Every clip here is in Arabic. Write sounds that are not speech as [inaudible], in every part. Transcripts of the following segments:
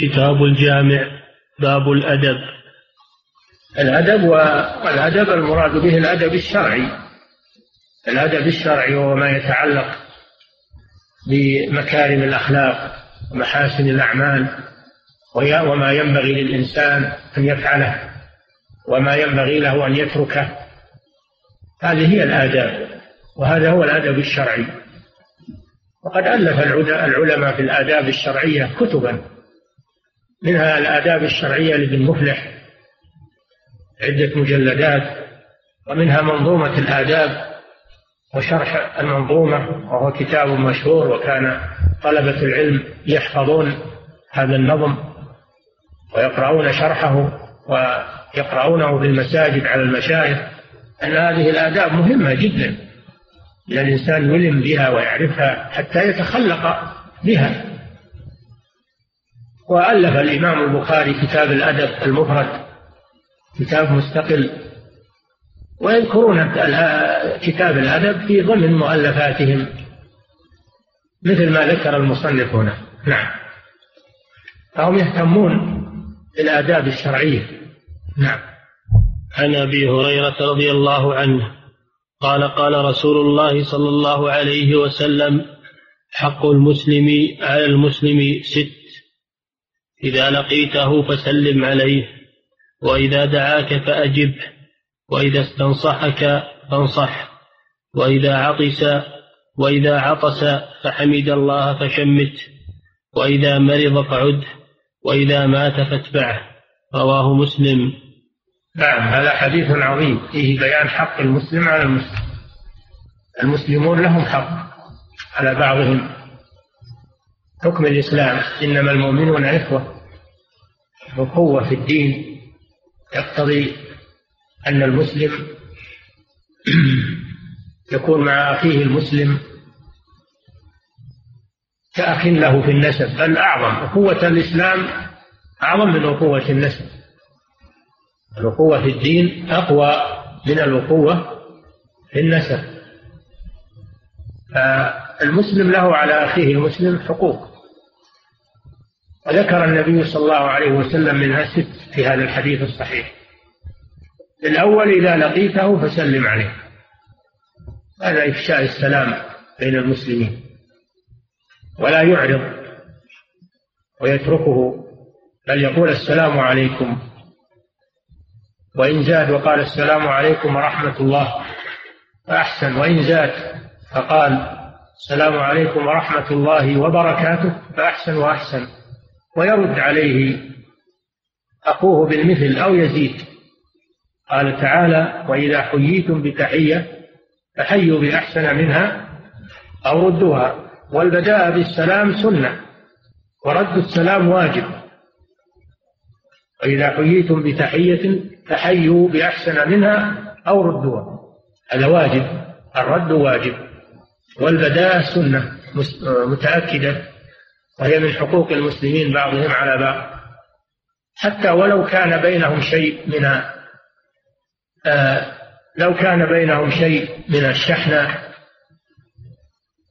كتاب الجامع باب الأدب. الأدب والأدب المراد به الأدب الشرعي. الأدب الشرعي وهو ما يتعلق بمكارم الأخلاق ومحاسن الأعمال وما ينبغي للإنسان أن يفعله وما ينبغي له أن يتركه. هذه هي الآداب وهذا هو الأدب الشرعي. وقد ألف العلماء في الآداب الشرعية كتبا. منها الآداب الشرعية لابن مفلح عدة مجلدات ومنها منظومة الآداب وشرح المنظومة وهو كتاب مشهور وكان طلبة العلم يحفظون هذا النظم ويقرؤون شرحه ويقرؤونه في المساجد على المشايخ أن هذه الآداب مهمة جدا أن الإنسان يلم بها ويعرفها حتى يتخلق بها. وألف الإمام البخاري كتاب الأدب المفرد كتاب مستقل. ويذكرون كتاب الأدب في ضمن مؤلفاتهم مثل ما ذكر المصنف هنا. نعم. فهم يهتمون بالآداب الشرعية. نعم. عن أبي هريرة رضي الله عنه قال قال رسول الله صلى الله عليه وسلم حق المسلم على المسلم ست. إذا لقيته فسلم عليه وإذا دعاك فأجبه وإذا استنصحك فانصح وإذا عطس وإذا عطس فحمد الله فشمت وإذا مرض فعد وإذا مات فاتبعه رواه مسلم. نعم هذا حديث عظيم فيه بيان حق المسلم على المسلم. المسلمون لهم حق على بعضهم. حكم الإسلام إنما المؤمنون إخوة وقوة في الدين. يقتضي أن المسلم [clears throat] يكون مع أخيه المسلم كأخ له في النسب بل أعظم. أخوة الإسلام أعظم من أخوة النسب. الأخوة في الدين أقوى من الأخوة في النسب. فالمسلم له على أخيه المسلم حقوق. وذكر النبي صلى الله عليه وسلم منها ست في هذا الحديث الصحيح. الأول إذا لقيته فسلم عليه. هذا إفشاء السلام بين المسلمين. ولا يعرض ويتركه بل يقول السلام عليكم. وإن زاد وقال السلام عليكم ورحمة الله. فأحسن. وإن زاد فقال السلام عليكم ورحمة الله وبركاته. فأحسن وأحسن. ويرد عليه أخوه بالمثل أو يزيد. قال تعالى وإذا حييتم بتحية فحيوا بأحسن منها أو ردوها. والبداء بالسلام سنة ورد السلام واجب. وإذا حييتم بتحية فحيوا بأحسن منها أو ردوها. هذا واجب الرد واجب. والبداء سنة متأكدة. وهي من حقوق المسلمين بعضهم على بعض. حتى ولو كان بينهم شيء من آه لو كان بينهم شيء من الشحنة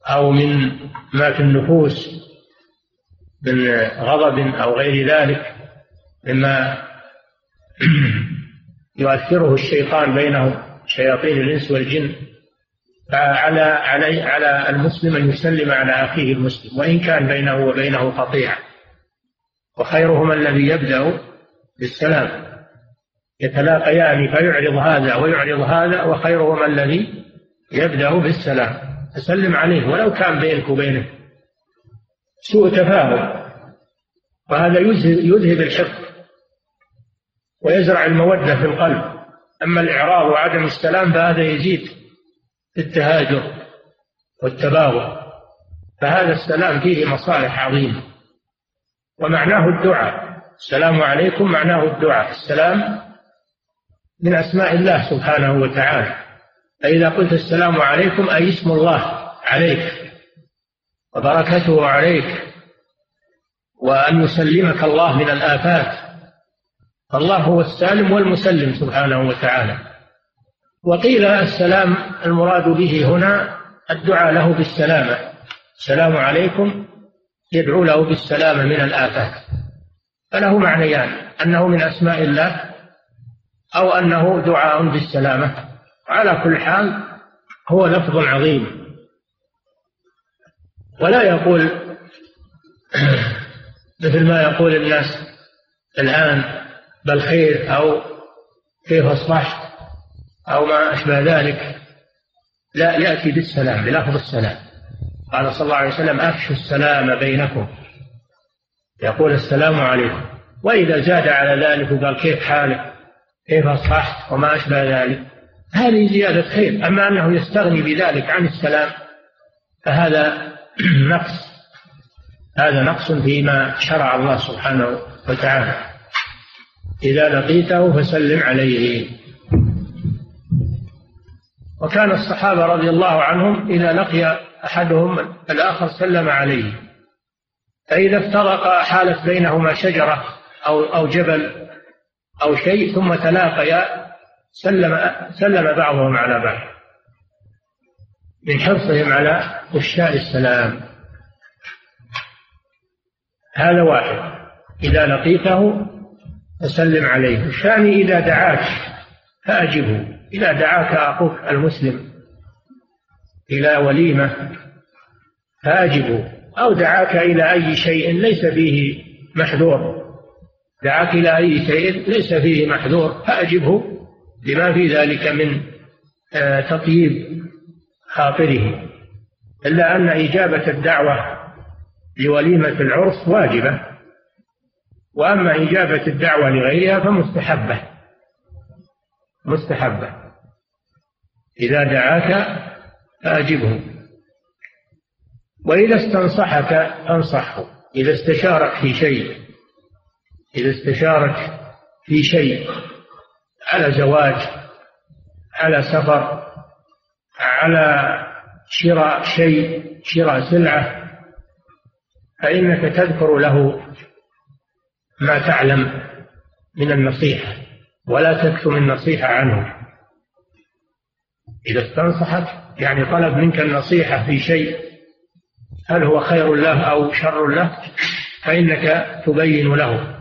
أو من ما في النفوس من غضب أو غير ذلك مما [clears throat] يؤثره الشيطان بينهم شياطين الإنس والجن فعلى علي على المسلم أن يسلم على أخيه المسلم وإن كان بينه وبينه قطيعة وخيرهما الذي يبدأ بالسلام. يتلاقيان فيعرض هذا ويعرض هذا وخيرهما الذي يبدأ بالسلام. تسلم عليه ولو كان بينك وبينه سوء تفاهم. وهذا يذهب الحقد ويزرع المودة في القلب. أما الإعراض وعدم السلام فهذا يزيد. التهاجر والتباغض فهذا السلام فيه مصالح عظيمة. ومعناه الدعاء. السلام عليكم معناه الدعاء. السلام من أسماء الله سبحانه وتعالى. فإذا قلت السلام عليكم أي اسم الله عليك وبركته عليك وأن يسلمك الله من الآفات فالله هو السالم والمسلم سبحانه وتعالى. وقيل السلام المراد به هنا الدعاء له بالسلامة. السلام عليكم يدعو له بالسلامة من الآفات. فله معنيان أنه من أسماء الله أو أنه دعاء بالسلامة. على كل حال هو لفظ عظيم. ولا يقول [clears throat] مثل ما يقول الناس الآن بل خير أو كيف أصبحت؟ أو ما أشبه ذلك لا يأتي بالسلام بلفظ السلام. قال صلى الله عليه وسلم أفشوا السلام بينكم. يقول السلام عليكم. وإذا زاد على ذلك وقال كيف حالك؟ كيف أصبحت؟ وما أشبه ذلك. هذه زيادة خير. أما أنه يستغني بذلك عن السلام فهذا [clears throat] نقص. هذا نقص فيما شرع الله سبحانه وتعالى. إذا لقيته فسلم عليه. وكان الصحابة رضي الله عنهم إذا لقي أحدهم الآخر سلم عليه. فإذا افترق حالت بينهما شجرة أو أو جبل أو شيء ثم تلاقيا سلم سلم بعضهم على بعض. من حرصهم على إفشاء السلام. هذا واحد. إذا لقيته فسلم عليه. الثاني إذا دعاك فأجبه. إذا دعاك أخوك المسلم إلى وليمة فأجبه أو دعاك إلى أي شيء ليس فيه محذور. دعاك إلى أي شيء ليس فيه محذور فأجبه لما في ذلك من آه، تطيب خاطره. إلا أن إجابة الدعوة لوليمة العرس واجبة وأما إجابة الدعوة لغيرها فمستحبة مستحبة. إذا دعاك فأجبه. وإذا استنصحك فانصحه. إذا استشارك في شيء إذا استشارك في شيء على زواج على سفر على شراء شيء شراء سلعة فإنك تذكر له ما تعلم من النصيحة ولا تكتم النصيحة عنه. إذا استنصحك يعني طلب منك النصيحة في شيء هل هو خير له أو شر له فإنك تبين له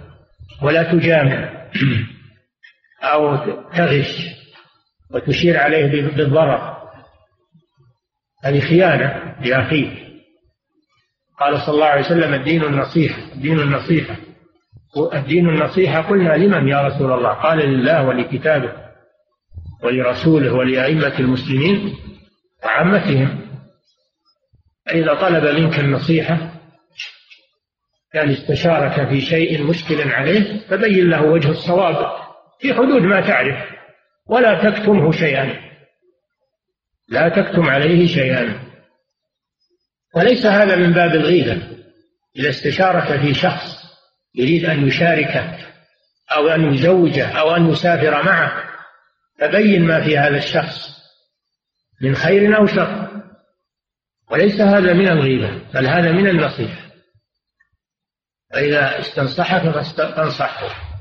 ولا تجامع أو تغش وتشير عليه بالضرر. هذه خيانة لأخيك. قال صلى الله عليه وسلم الدين النصيحة الدين النصيحة. الدين النصيحة قلنا لمن يا رسول الله؟ قال لله ولكتابه. ولرسوله ولأئمة المسلمين وعامتهم. فإذا طلب منك النصيحة يعني استشارك في شيء مشكل عليه فبين له وجه الصواب في حدود ما تعرف ولا تكتمه شيئا. لا تكتم عليه شيئا. وليس هذا من باب الغيبة. إذا استشارك في شخص يريد أن يشاركك أو أن يزوجه أو أن يسافر معه فبين ما في هذا الشخص من خير أو شر. وليس هذا من الغيبة بل هذا من النصيحة. فإذا استنصحك فانصحه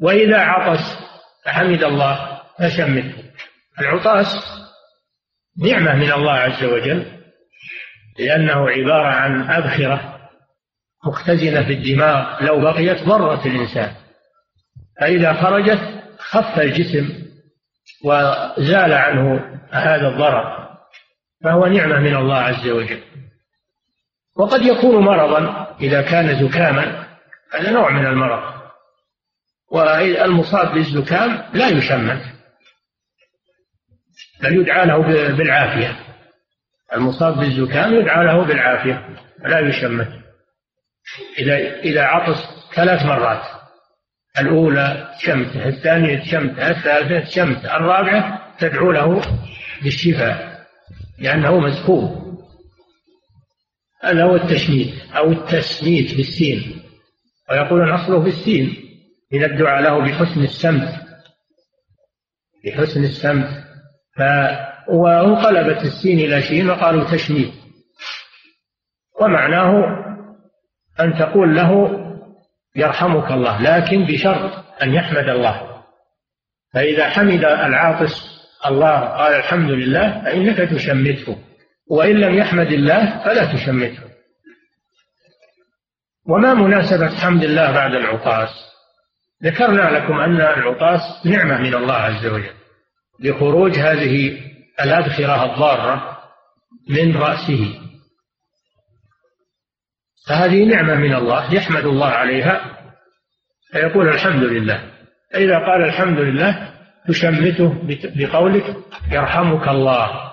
وإذا عطس فحمد الله فشمته. العطاس نعمة من الله عز وجل لأنه عبارة عن أبخرة مختزنة في الدماغ لو بقيت ضرت الإنسان. فإذا خرجت خف الجسم وزال عنه هذا الضرر فهو نعمة من الله عز وجل. وقد يكون مرضا إذا كان زكاما هذا نوع من المرض. والمصاب بالزكام لا يشمت بل يدعى له بالعافية. المصاب بالزكام يدعى له بالعافية لا يشمت إذا إذا عطس ثلاث مرات. الأولى شمتة الثانية شمتة الثالثة شمتة الرابعة تدعو له بالشفاء لأنه مزكوم هذا هو التشميت أو التسميت بالسين. ويقولون أصله بالسين من الدعاء له بحسن السمت بحسن السمت. ف وانقلبت السين إلى شين وقالوا تشميت ومعناه أن تقول له يرحمك الله لكن بشرط أن يحمد الله. فإذا حمد العاطس الله قال الحمد لله فإنك تشمته. وإن لم يحمد الله فلا تشمته. وما مناسبة حمد الله بعد العطاس؟ ذكرنا لكم أن العطاس نعمة من الله عز وجل. لخروج هذه الأدخرة الضارة من رأسه. فهذه نعمة من الله يحمد الله عليها فيقول الحمد لله. فإذا قال الحمد لله تشمته بقولك يرحمك الله.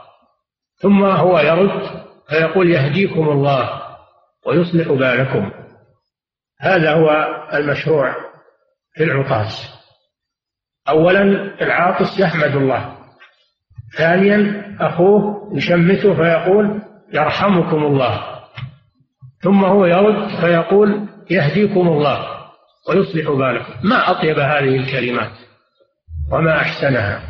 ثم هو يرد فيقول يهديكم الله ويصلح بالكم. هذا هو المشروع في العطاس. أولا العاطس يحمد الله. ثانيا أخوه يشمته فيقول يرحمكم الله. ثم هو يرد فيقول يهديكم الله ويصلح بالكم. ما أطيب هذه الكلمات وما أحسنها.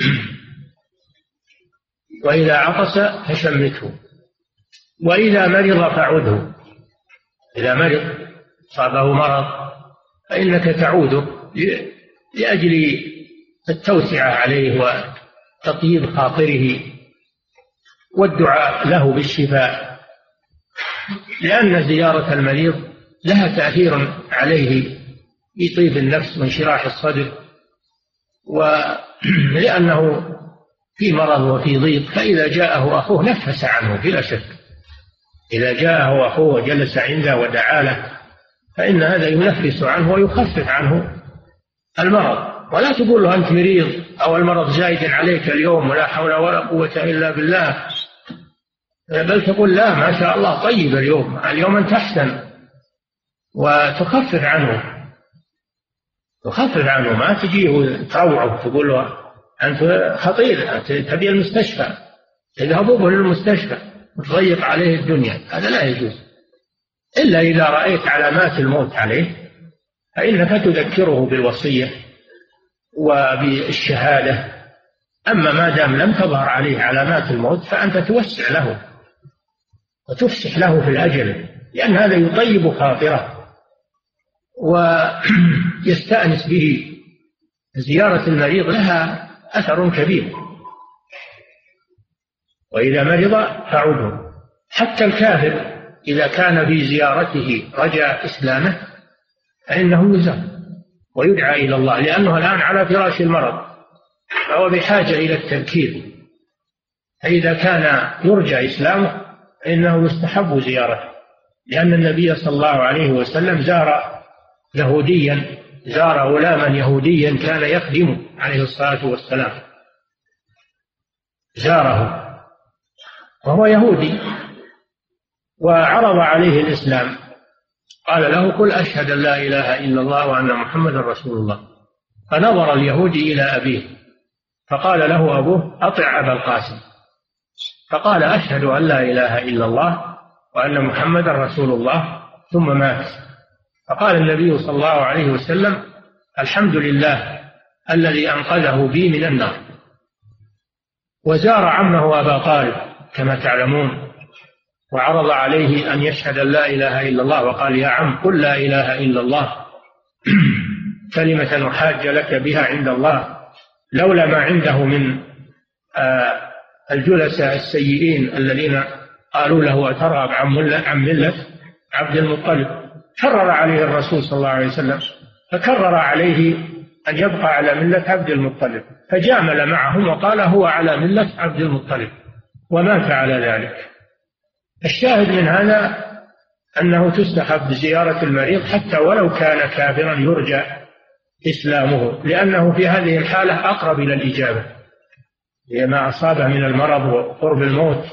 [clears throat] وإذا عطس فشمته. وإذا مرض فعده. إذا مرض صابه مرض فإنك تعوده لأجل التوسعة عليه وتطيب خاطره والدعاء له بالشفاء. لأن زيارة المريض لها تأثير عليه في طيب النفس وانشراح الصدر ولأنه [clears throat] في مرض وفي ضيق فإذا جاءه أخوه نفس عنه بلا شك. إذا جاءه أخوه وجلس عنده ودعا له فإن هذا ينفس عنه ويخفف عنه المرض. ولا تقول له أنت مريض أو المرض زايد عليك اليوم ولا حول ولا قوة إلا بالله بل تقول لا ما شاء الله طيب اليوم. اليوم أنت أحسن. وتخفف عنه. تخفف عنه. ما تجيه وتروعه تقول له أنت خطير تبي المستشفى. تذهبوا به للمستشفى وتضيق عليه الدنيا. هذا لا يجوز. إلا إذا رأيت علامات الموت عليه فإنك تذكره بالوصية وبالشهادة. أما ما دام لم تظهر عليه علامات الموت فأنت توسع له. وتفسح له في الأجل لأن هذا يطيب خاطره ويستأنس به. زيارة المريض لها أثر كبير. وإذا مرض فعوده حتى الكافر إذا كان في زيارته رجاء إسلامه فإنه يزار ويدعى إلى الله لأنه الآن على فراش المرض فهو بحاجة إلى التذكير. فإذا كان يرجى إسلامه فإنه يستحب زيارته لأن النبي صلى الله عليه وسلم زار يهوديا زار غلاما يهوديا كان يخدمه عليه الصلاة والسلام. زاره. وهو يهودي. وعرض عليه الإسلام. قال له قل أشهد أن لا إله إلا الله وأن محمدا رسول الله. فنظر اليهودي إلى أبيه فقال له أبوه أطع أبا القاسم. فقال أشهد أن لا إله إلا الله وأن محمدا رسول الله ثم مات. فقال النبي صلى الله عليه وسلم الحمد لله الذي أنقذه بي من النار. وزار عمه أبا طالب كما تعلمون وعرض عليه أن يشهد لا إله إلا الله وقال يا عم قل لا إله إلا الله. [clears throat] كلمة أحاج لك بها عند الله لولا ما عنده من آه، الجلساء السيئين الذين قالوا له أترغب عن ملة عبد المطلب. كرر عليه الرسول صلى الله عليه وسلم. فكرر عليه أن يبقى على ملة عبد المطلب. فجامل معهم وقال هو على ملة عبد المطلب. ومات على ذلك. الشاهد من هذا أنه تستحب زيارة المريض حتى ولو كان كافرا يرجى إسلامه لأنه في هذه الحالة أقرب إلى الإجابة. لما أصابه من المرض وقرب الموت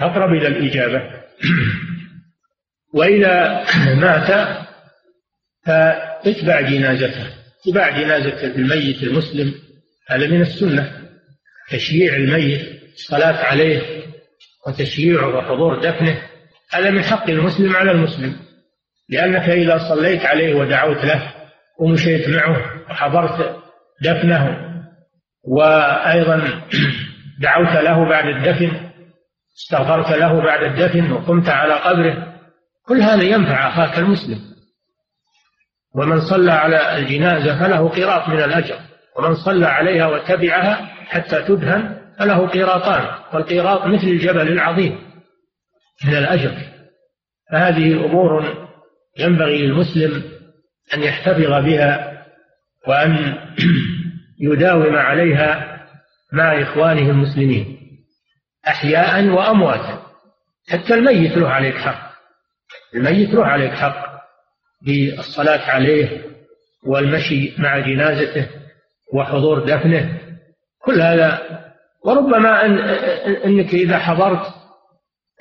أقرب إلى الإجابة. وإذا مات فاتبع جنازته. اتباع جنازة الميت المسلم هذا من السنة. تشييع الميت الصلاة عليه وتشييعه وحضور دفنه هذا من حق المسلم على المسلم. لأنك إذا صليت عليه ودعوت له ومشيت معه وحضرت دفنه وأيضا [clears throat] دعوت له بعد الدفن استغفرت له بعد الدفن وقمت على قبره. كل هذا ينفع أخاك المسلم. ومن صلى على الجنازة فله قيراط من الأجر ومن صلى عليها وتبعها حتى تدهن فله قيراطان والقيراط مثل الجبل العظيم من الأجر. فهذه أمور ينبغي للمسلم أن يحتفظ بها وأن [clears throat] يداوم عليها مع إخوانه المسلمين أحياء وأمواتا. حتى الميت له عليك حق. الميت له عليك حق بالصلاة عليه والمشي مع جنازته وحضور دفنه. كل هذا وربما أن أنك إذا حضرت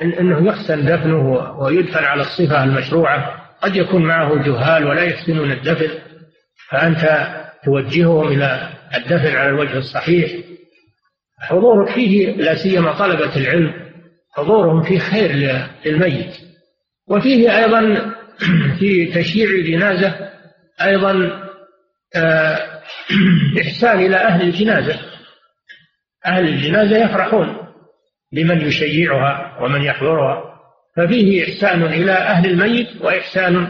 إن أنه يحسن دفنه ويدفن على الصفة المشروعة. قد يكون معه جهال ولا يحسنون الدفن فأنت توجههم إلى الدفن على الوجه الصحيح حضورك فيه لا سيما طلبة العلم حضورهم فيه خير للميت. وفيه أيضا [clears throat] في تشييع الجنازة أيضا آه، [clears throat] إحسان إلى أهل الجنازة. أهل الجنازة يفرحون بمن يشيعها ومن يحضرها ففيه إحسان إلى أهل الميت وإحسان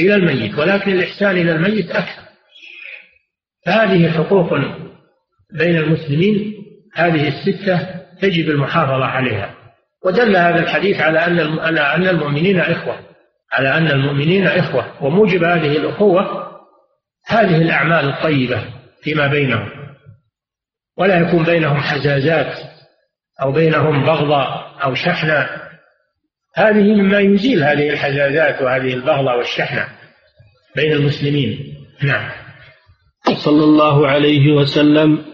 إلى الميت ولكن الإحسان إلى الميت أكثر. فهذه حقوق بين المسلمين هذه الستة يجب المحافظة عليها. ودل هذا الحديث على أن على أن المؤمنين إخوة على أن المؤمنين إخوة. وموجب هذه الأخوة هذه الأعمال الطيبة فيما بينهم. ولا يكون بينهم حزازات أو بينهم بغضاء أو شحنة. هذه مما يزيل هذه الحزازات وهذه البغضة والشحنة بين المسلمين. نعم. صلى الله عليه وسلم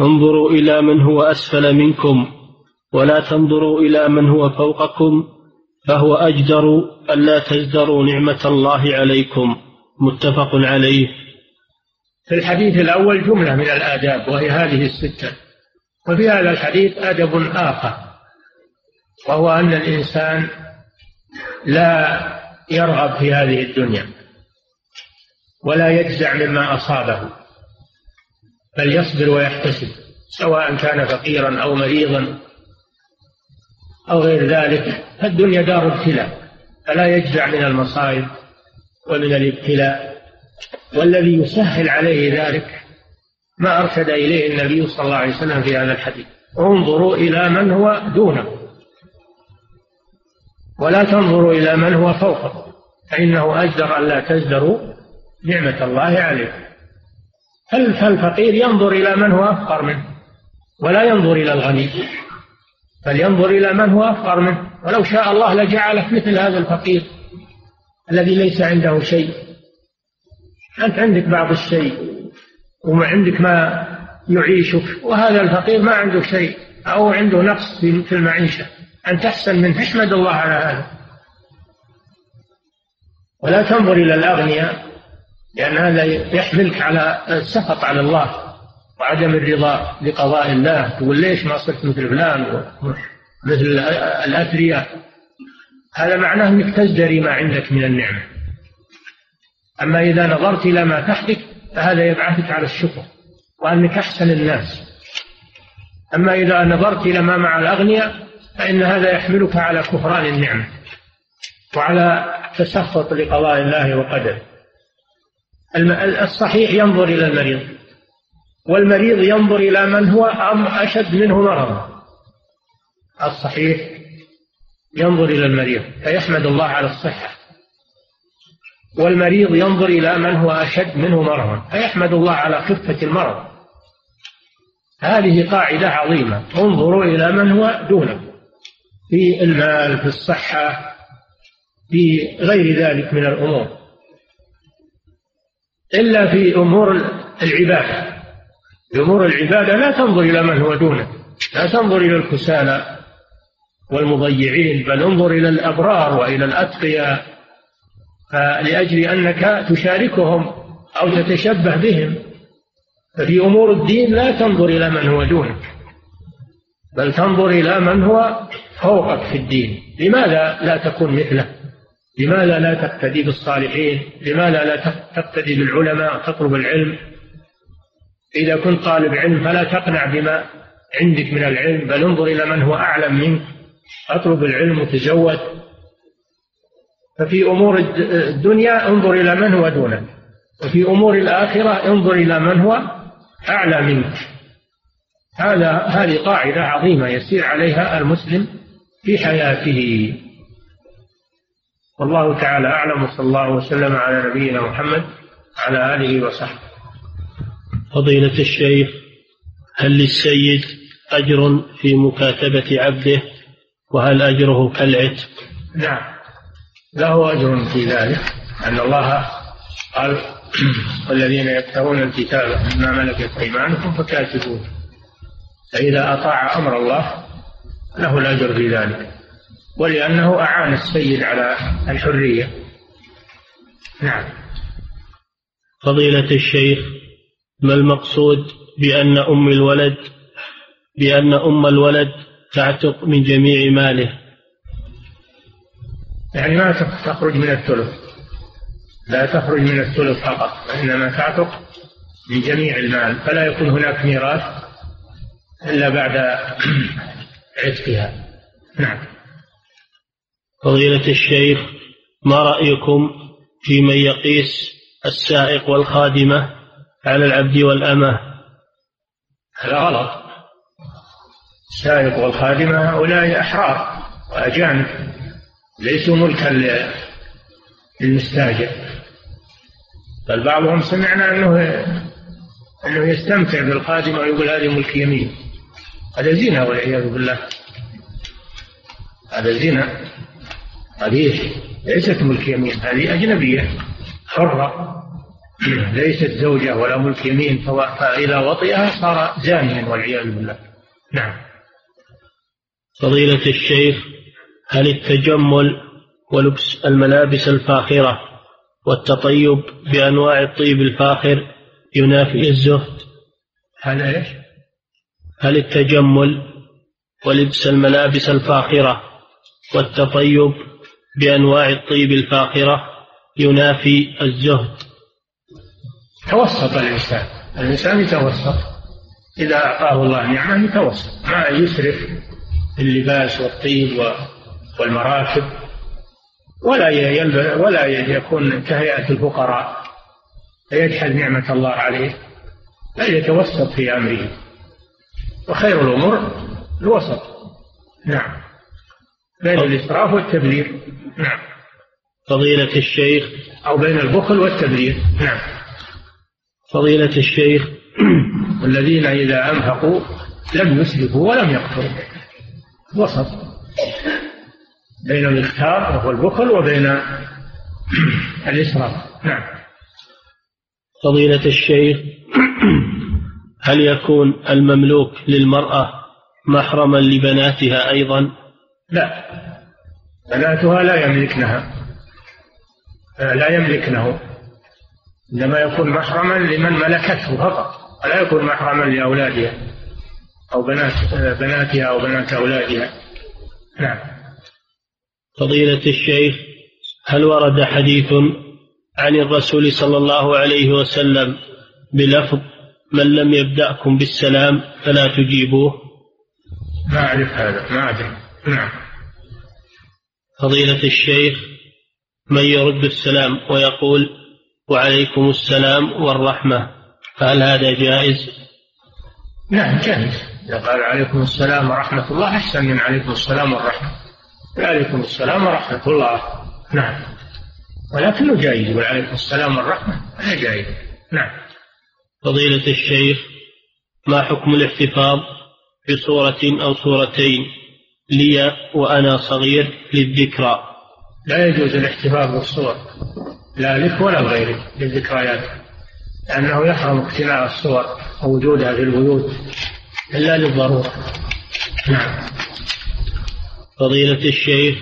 انظروا إلى من هو أسفل منكم ولا تنظروا إلى من هو فوقكم فهو أجدر ألا تزدروا نعمة الله عليكم. متفق عليه. في الحديث الأول جملة من الآداب وهي هذه الستة. وفي هذا الحديث أدب آخر وهو أن الإنسان لا يرغب في هذه الدنيا. ولا يجزع مما أصابه بل يصبر ويحتسب سواء كان فقيرا أو مريضا أو غير ذلك. فالدنيا دار ابتلاء فلا يجزع من المصائب ومن الابتلاء. والذي يسهل عليه ذلك ما أرشد إليه النبي صلى الله عليه وسلم في هذا الحديث. انظروا إلى من هو دونه ولا تنظروا إلى من هو فوقه فإنه أجدر ألا تزدروا نعمة الله عليكم فالفقير ينظر إلى من هو أفقر منه ولا ينظر إلى الغني بل ينظر إلى من هو أفقر منه. ولو شاء الله لجعلك مثل هذا الفقير الذي ليس عنده شيء. أنت عندك بعض الشيء وما عندك ما يعيشك وهذا الفقير ما عنده شيء أو عنده نقص في المعيشة. أن تحسن منه احمد الله على هذا. ولا تنظر إلى الأغنياء لأن هذا يحملك على السخط على الله وعدم الرضا بقضاء الله. تقول ليش ما صرت مثل فلان مثل الأثرياء؟ هذا معناه أنك تزدري ما عندك من النعمة. أما إذا نظرت إلى ما تحتك فهذا يبعثك على الشكر وأنك أحسن الناس. أما إذا نظرت إلى ما مع الأغنياء فإن هذا يحملك على كفران النعمة وعلى تسخط لقضاء الله وقدره. الصحيح ينظر إلى المريض والمريض ينظر إلى من هو أشد منه مرضا. الصحيح ينظر إلى المريض فيحمد الله على الصحة. والمريض ينظر إلى من هو أشد منه مرضا فيحمد الله على خفة المرض. هذه قاعدة عظيمة انظروا إلى من هو دونه في المال في الصحة في غير ذلك من الأمور. إلا في أمور العبادة. أمور العبادة لا تنظر إلى من هو دونه. لا تنظر إلى الكسالى والمضيعين بل انظر إلى الأبرار وإلى الأتقياء. فلأجل أنك تشاركهم أو تتشبه بهم ففي أمور الدين لا تنظر إلى من هو دونك بل تنظر إلى من هو فوقك في الدين. لماذا لا تكون مثله؟ لماذا لا تقتدي بالصالحين؟ لماذا لا تقتدي بالعلماء تطلب العلم؟ إذا كنت طالب علم فلا تقنع بما عندك من العلم بل انظر إلى من هو أعلم منك. أطلب العلم وتزود ففي أمور الدنيا انظر إلى من هو دونك. وفي أمور الآخرة انظر إلى من هو أعلى منك. هذا هذه قاعدة عظيمة يسير عليها المسلم في حياته. والله تعالى أعلم وصلى الله وسلم على نبينا محمد على آله وصحبه. فضيلة الشيخ هل للسيد أجر في مكاتبة عبده؟ وهل أجره كالعتق؟ نعم. له أجر في ذلك أن الله قال [clears throat] والذين يبتغون الكتاب مما ملكت أيمانكم فكاتبوه. فإذا أطاع أمر الله له الأجر في ذلك. ولأنه أعان السيد على الحرية. نعم. فضيلة الشيخ ما المقصود بأن أم الولد بأن أم الولد تعتق من جميع ماله؟ يعني ما تخرج من الثلث. لا تخرج من الثلث فقط وإنما تعتق من جميع المال. فلا يكون هناك ميراث إلا بعد [clears throat] عتقها. نعم. فضيلة الشيخ ما رأيكم في من يقيس السائق والخادمة على العبد والأمة؟ هذا غلط. السائق والخادمة هؤلاء أحرار وأجانب ليسوا ملكا للمستاجر. بل بعضهم سمعنا أنه أنه يستمتع بالخادمة ويقول هذه ملك يمين. هذا زنا والعياذ بالله. هذا زنا. هذه ليست ملك يمين هذه أجنبية حرة. ليست زوجة ولا ملك يمين فإذا وطئها صار زانيا والعياذ بالله. نعم. فضيلة الشيخ هل التجمل ولبس الملابس الفاخرة والتطيب بأنواع الطيب الفاخر ينافي الزهد؟ هل إيش؟ هل التجمل ولبس الملابس الفاخرة والتطيب بأنواع الطيب الفاخرة ينافي الزهد. توسط الإنسان. الإنسان يتوسط. إذا أعطاه الله نعمة يتوسط. ما يسرف في اللباس والطيب والمراكب. ولا ولا يكون كهيئة الفقراء. فيجحد نعمة الله عليه. بل يتوسط في أمره. وخير الأمور الوسط. نعم. بين الإسراف والتبذير نعم. فضيلة الشيخ. أو بين البخل والتبذير نعم. فضيلة الشيخ. والذين إذا أنفقوا لم يسرفوا ولم يقتروا. وسط. بين الإختار وهو البخل وبين [clears throat] الإسراف. نعم. فضيلة الشيخ. هل يكون المملوك للمرأة محرما لبناتها أيضا؟ لا. بناتها لا يملكنها. لا يملكنه. إنما يكون محرما لمن ملكته فقط. ولا يكون محرما لأولادها أو بنات بناتها أو بنات أولادها. نعم. فضيلة الشيخ هل ورد حديث عن الرسول صلى الله عليه وسلم بلفظ من لم يبدأكم بالسلام فلا تجيبوه ما أعرف هذا. ما أدري. نعم. فضيلة الشيخ من يرد السلام ويقول وعليكم السلام والرحمة. فهل هذا جائز؟ نعم جائز. إذا قال عليكم السلام ورحمة الله أحسن من عليكم السلام والرحمة وعليكم السلام ورحمة الله نعم. ولكنه جائز وعليكم السلام والرحمة هذا جائز. نعم. فضيلة الشيخ ما حكم الاحتفاظ بصورة أو صورتين؟ لي وأنا صغير للذكرى. لا يجوز الاحتفاظ بالصور. لا لك ولا لغيرك للذكريات لأنه يحرم اقتناء الصور ووجودها في البيوت إلا للضرورة. نعم. فضيلة الشيخ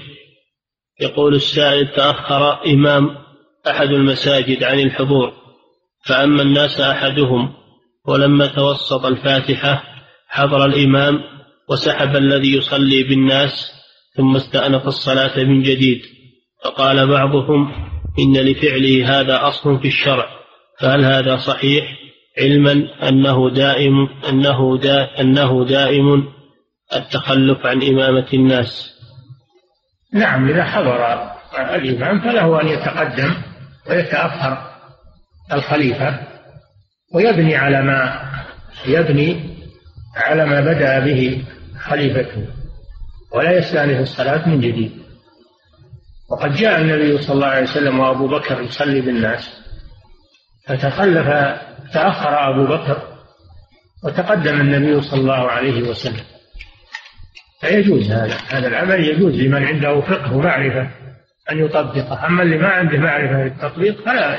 يقول السائل تأخر إمام أحد المساجد عن الحضور فأما الناس أحدهم ولما توسط الفاتحة حضر الإمام وسحب الذي يصلي بالناس ثم استأنف الصلاة من جديد. فقال بعضهم إن لفعله هذا أصل في الشرع. فهل هذا صحيح؟ علما أنه دائم أنه دا أنه دائم التخلف عن إمامة الناس. نعم إذا حضر الإمام فله أن يتقدم ويتأخر الخليفة ويبني على ما يبني على ما بدأ به. خليفته ولا يستأنف الصلاة من جديد. وقد جاء النبي صلى الله عليه وسلم وأبو بكر يصلي بالناس فتخلف تأخر أبو بكر وتقدم النبي صلى الله عليه وسلم. فيجوز هذا هذا العمل يجوز لمن عنده فقه ومعرفة أن يطبقه. أما اللي ما عنده معرفة بالتطبيق فلا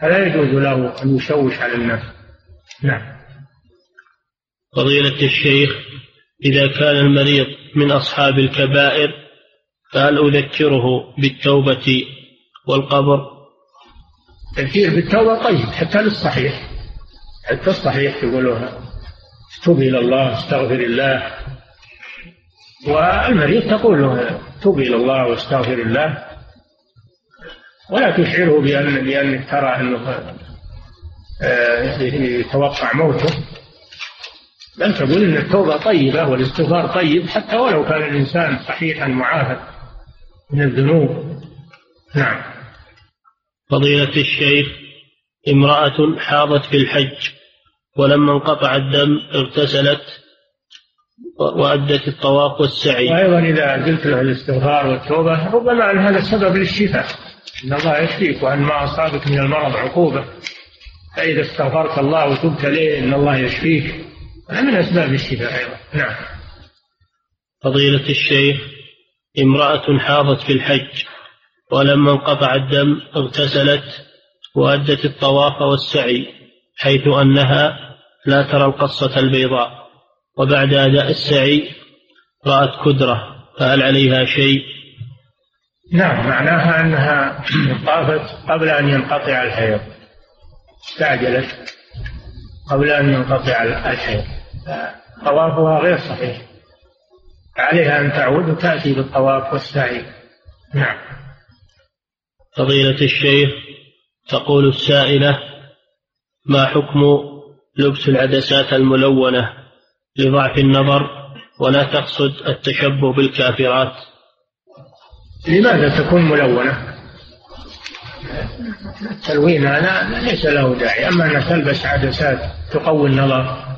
فلا يجوز له أن يشوش على الناس. نعم. فضيلة الشيخ إذا كان المريض من أصحاب الكبائر فهل أذكره بالتوبة والقبر؟ التذكير بالتوبة طيب حتى للصحيح حتى الصحيح يقولون تب إلى الله استغفر الله. والمريض تقول تب إلى الله واستغفر الله. ولا تشعره بأن بأنك ترى أنه آه، يتوقع موته. بل تقول أن التوبة طيبة والاستغفار طيب حتى ولو كان الإنسان صحيحا معافى من الذنوب. نعم. فضيلة الشيخ امرأة حاضت في الحج ولما انقطع الدم اغتسلت وأدت الطواف والسعي. وأيضا إذا قلت له الاستغفار والتوبة ربما أن هذا سبب للشفاء إن الله يشفيك وأن ما أصابك من المرض عقوبة. فإذا استغفرت الله وتبت إليه إن الله يشفيك. هذا من أسباب الشفاء أيضا. نعم. فضيلة الشيخ امرأة حاضت في الحج ولما انقطع الدم اغتسلت وأدت الطواف والسعي حيث أنها لا ترى القصة البيضاء. وبعد أداء السعي رأت كدرة فهل عليها شيء؟ نعم معناها أنها طافت قبل أن ينقطع الحيض. استعجلت قبل أن ينقطع الحيض. طوافها غير صحيح. عليها أن تعود وتأتي بالطواف والسعي. نعم. فضيلة الشيخ تقول السائلة ما حكم لبس العدسات الملونة لضعف النظر ولا تقصد التشبه بالكافرات؟ لماذا تكون ملونة؟ التلوين هذا ليس له داعي. أما أن تلبس عدسات تقوي النظر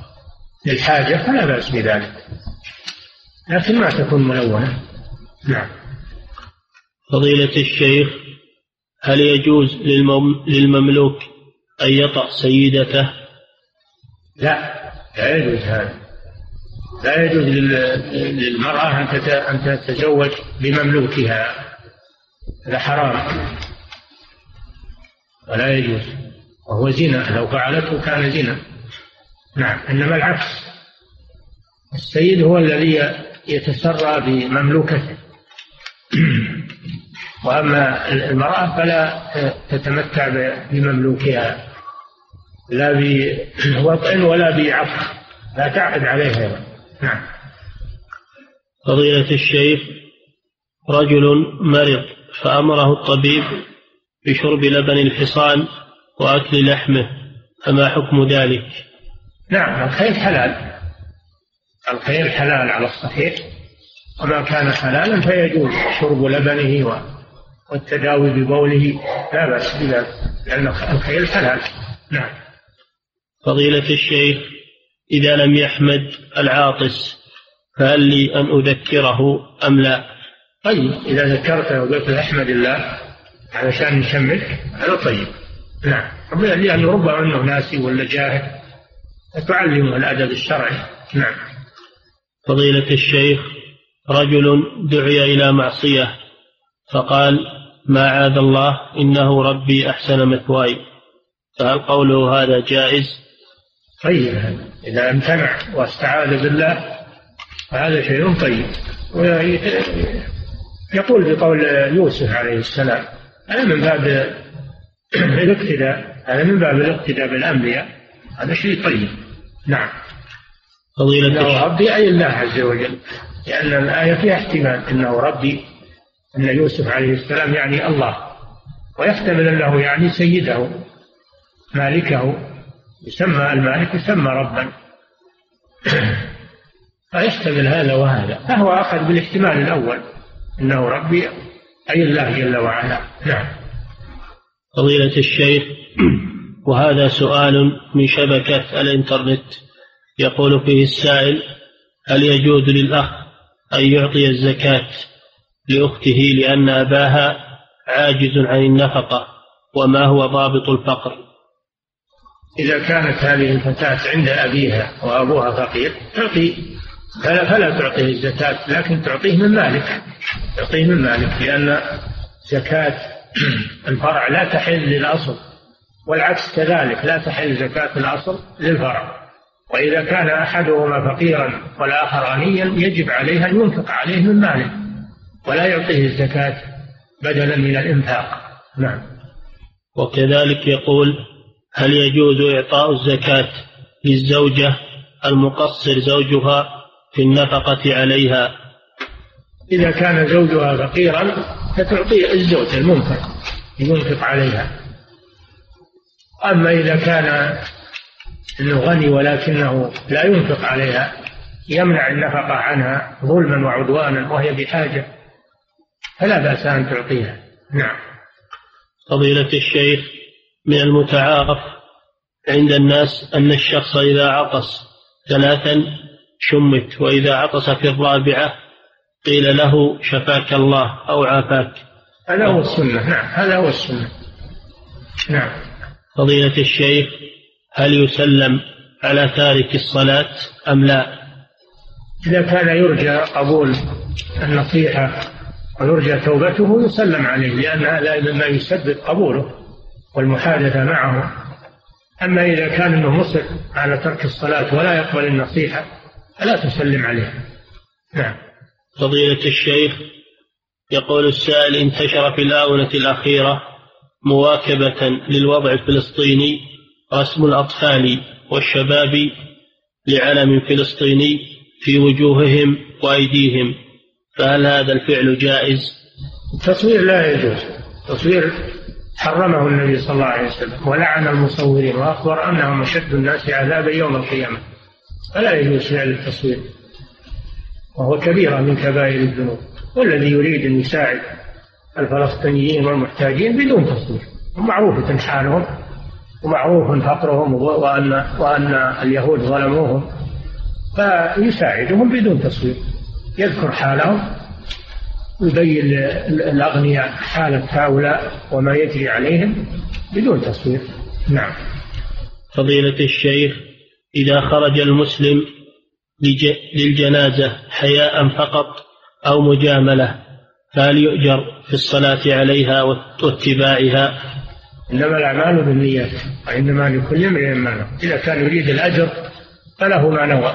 للحاجة فلا بأس بذلك. لكن ما تكون ملونة. نعم. فضيلة الشيخ هل يجوز للمملوك أن يطأ سيدته؟ لا لا يجوز هذا. لا يجوز للمرأة أن تتزوج بمملوكها. هذا حرام. ولا يجوز. وهو زنا لو فعلته كان زنا. نعم إنما العكس. السيد هو الذي يتسرى بمملوكته. [clears throat] وأما المرأة فلا تتمتع بمملوكها لا بوطء ولا بعقد لا تعقد عليها. نعم. فضيلة الشيخ رجل مرض فأمره الطبيب بشرب لبن الحصان وأكل لحمه فما حكم ذلك؟ نعم الخير حلال. الخير حلال على الصحيح. وما كان حلالا فيجوز شرب لبنه والتداوي ببوله. لا بأس بذلك لأن الخير حلال. نعم. فضيلة الشيخ إذا لم يحمد العاطس فهل لي أن أذكره أم لا؟ طيب إذا ذكرته وقلت له أحمد الله علشان نشمك هذا طيب. نعم. لأنه ربما أنه ناسي ولا جاهل. فتعلمه الأدب الشرعي. نعم. فضيلة الشيخ رجل دعي إلى معصية فقال ما عاد الله إنه ربي أحسن مثواي. فهل قوله هذا جائز؟ طيب إذا امتنع واستعاذ بالله فهذا شيء طيب. يقول بقول يوسف عليه السلام هذا من باب [clears throat] الاقتداء هذا من باب الاقتداء بالأنبياء هذا شيء طيب. نعم. فضيلة إنه ربي أي الله عز وجل. لأن الآية فيها احتمال أنه ربي أن يوسف عليه السلام يعني الله. ويحتمل أنه يعني سيده مالكه يسمى المالك يسمى ربا. فيحتمل هذا وهذا. فهو أخذ بالاحتمال الأول أنه ربي أي الله جل وعلا. نعم. فضيلة الشيخ. وهذا سؤال من شبكة الإنترنت. يقول فيه السائل هل يجوز للأخ أن يعطي الزكاة لأخته لأن أباها عاجز عن النفقة وما هو ضابط الفقر؟ إذا كانت هذه الفتاة عند أبيها وأبوها فقير تعطي. فلا, فلا تعطيه الزكاة لكن تعطيه من مالك. تعطيه من مالك لأن زكاة [clears throat] الفرع لا تحل للأصل. والعكس كذلك لا تحل زكاة الأصل للفرع. وإذا كان أحدهما فقيرا والآخر غنيا يجب عليه أن ينفق عليه من ماله ولا يعطيه الزكاة بدلا من الإنفاق. نعم. وكذلك يقول هل يجوز إعطاء الزكاة للزوجة المقصر زوجها في النفقة عليها؟ إذا كان زوجها فقيرا فتعطي الزوج المنفق ينفق عليها. أما إذا كان انه غني ولكنه لا ينفق عليها يمنع النفقة عنها ظلما وعدوانا وهي بحاجة فلا بأس أن تعطيها. نعم. فضيلة الشيخ من المتعارف عند الناس أن الشخص إذا عطس ثلاثا شمت وإذا عطس في الرابعة قيل له شفاك الله أو عافاك. هذا هو السنة. نعم هذا هو السنة. نعم. فضيلة الشيخ هل يسلم على تارك الصلاة أم لا؟ إذا كان يرجى قبول النصيحة ويرجى توبته يسلم عليه لأن هذا مما يسبب قبوله والمحادثة معه. أما إذا كان أنه مصر على ترك الصلاة ولا يقبل النصيحة فلا تسلم عليه. نعم. فضيلة الشيخ يقول السائل انتشر في الآونة الأخيرة مواكبة للوضع الفلسطيني رسم الأطفال والشباب لعلم فلسطيني في وجوههم وأيديهم. فهل هذا الفعل جائز؟ التصوير لا يجوز. التصوير حرمه النبي صلى الله عليه وسلم ولعن المصورين وأخبر أنهم أشد الناس عذابا يوم القيامة. فلا يجوز فعل التصوير وهو كبيرة من كبائر الذنوب. والذي يريد أن يساعد الفلسطينيين والمحتاجين بدون تصوير ومعروفة حالهم ومعروف فقرهم وأن وأن اليهود ظلموهم فيساعدهم بدون تصوير يذكر حالهم ويبين الأغنياء حالة هؤلاء وما يجري عليهم بدون تصوير نعم. فضيلة الشيخ إذا خرج المسلم للجنازة حياء فقط أو مجاملة فهل يؤجر؟ في الصلاة عليها واتباعها. إنما الأعمال بالنيات وإنما لكل امرئ ما نوى إذا كان يريد الأجر فله ما نوى.